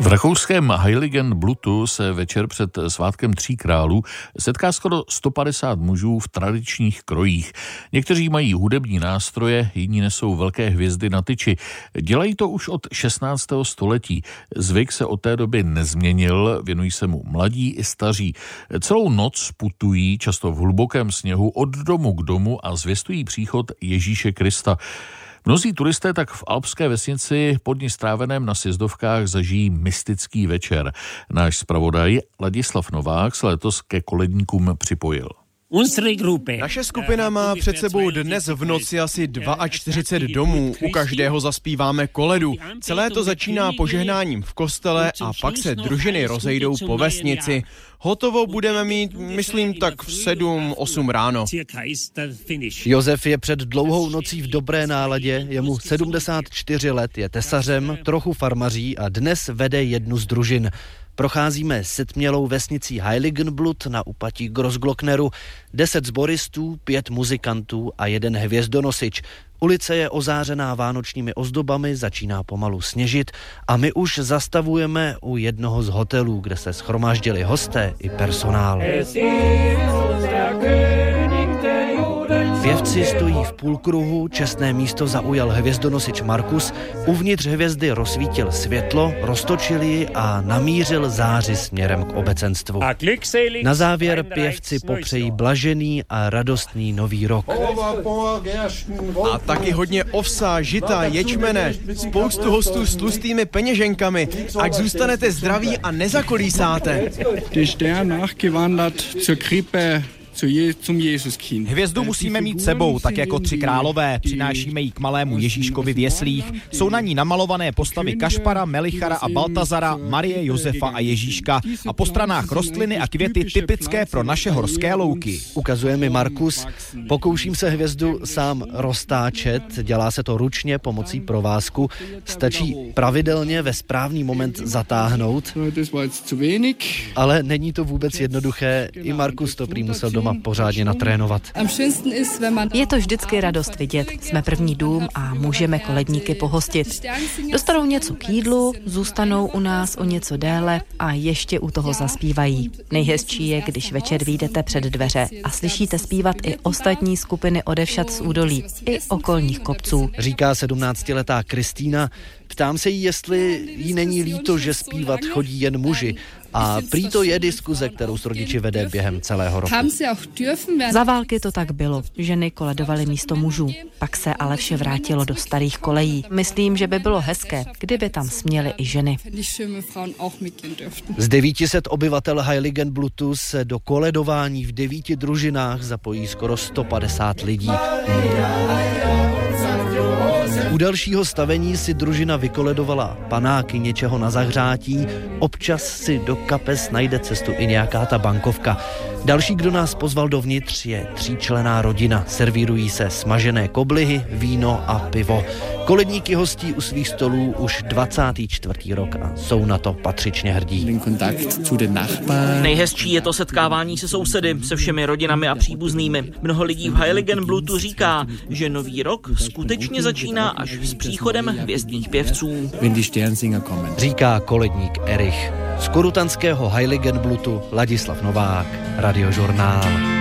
V rakouském Heiligen Blutu se večer před svátkem tří králů setká skoro 150 mužů v tradičních krojích. Někteří mají hudební nástroje, jiní nesou velké hvězdy na tyči. Dělají to už od 16. století. Zvyk se od té doby nezměnil, věnují se mu mladí i staří. Celou noc putují, často v hlubokém sněhu, od domu k domu a zvěstují příchod Ježíše Krista. Mnozí turisté tak v alpské vesnici pod ní stráveném na sjezdovkách zažijí mystický večer. Náš zpravodaj Ladislav Novák se letos ke koledníkům připojil. Naše skupina má před sebou dnes v noci asi 42 domů. U každého zaspíváme koledu. Celé to začíná požehnáním v kostele a pak se družiny rozejdou po vesnici. Hotovo budeme mít, myslím, tak v 7-8 ráno. Josef je před dlouhou nocí v dobré náladě, je mu 74 let, je tesařem, trochu farmaří a dnes vede jednu z družin. Procházíme setmělou vesnicí Heiligenblut na upatí Grossglockneru. Deset zboristů, pět muzikantů a jeden hvězdonosič. Ulice je ozářená vánočními ozdobami, začíná pomalu sněžit a my už zastavujeme u jednoho z hotelů, kde se schromáždili hosté i personál. Pěvci stojí v půlkruhu, čestné místo zaujal hvězdonosič Markus, uvnitř hvězdy rozsvítil světlo, roztočil ji a namířil záři směrem k obecenstvu. Na závěr pěvci popřejí blažený a radostný nový rok. A taky hodně ovsa, žita, ječmene, spoustu hostů s tlustými peněženkami. Ať zůstanete zdraví a nezakolísáte. Der Stern nachgewandert zur Krippe Hvězdu musíme mít sebou, tak jako tři králové. Přinášíme ji k malému Ježíškovi v jeslích. Jsou na ní namalované postavy Kašpara, Melichara a Baltazara, Marie, Josefa a Ježíška a po stranách rostliny a květy typické pro naše horské louky. Ukazuje mi Markus. Pokouším se hvězdu sám roztáčet, dělá se to ručně pomocí provázku. Stačí pravidelně ve správný moment zatáhnout. Ale není to vůbec jednoduché. I Markus to prý musel doma pořádně natrénovat. Je to vždycky radost vidět. Jsme první dům a můžeme koledníky pohostit. Dostanou něco k jídlu, zůstanou u nás o něco déle a ještě u toho zaspívají. Nejhezčí je, když večer vyjdete před dveře a slyšíte zpívat i ostatní skupiny odevšat z údolí, i okolních kopců. Říká 17-letá Kristýna, Ptám se jí, jestli jí není líto, že zpívat chodí jen muži. A prý to je diskuze, kterou s rodiči vede během celého roku. Za války to tak bylo. Ženy koledovaly místo mužů. Pak se ale vše vrátilo do starých kolejí. Myslím, že by bylo hezké, kdyby tam směly i ženy. Z 900 obyvatel Heiligenblutu se do koledování v devíti družinách zapojí skoro 150 lidí. U dalšího stavení si družina vykoledovala panáky něčeho na zahřátí, občas si do kapes najde cestu i nějaká ta bankovka. Další, kdo nás pozval dovnitř, je tříčlená rodina. Servírují se smažené koblihy, víno a pivo. Koledníky hostí u svých stolů už 24. rok a jsou na to patřičně hrdí. Nejhezčí je to setkávání se sousedy, se všemi rodinami a příbuznými. Mnoho lidí v Heiligenblutu říká, že nový rok skutečně začíná až s příchodem hvězdných pěvců. Říká koledník Erich. Z korutanského Heiligenblutu Ladislav Novák, Radiožurnál.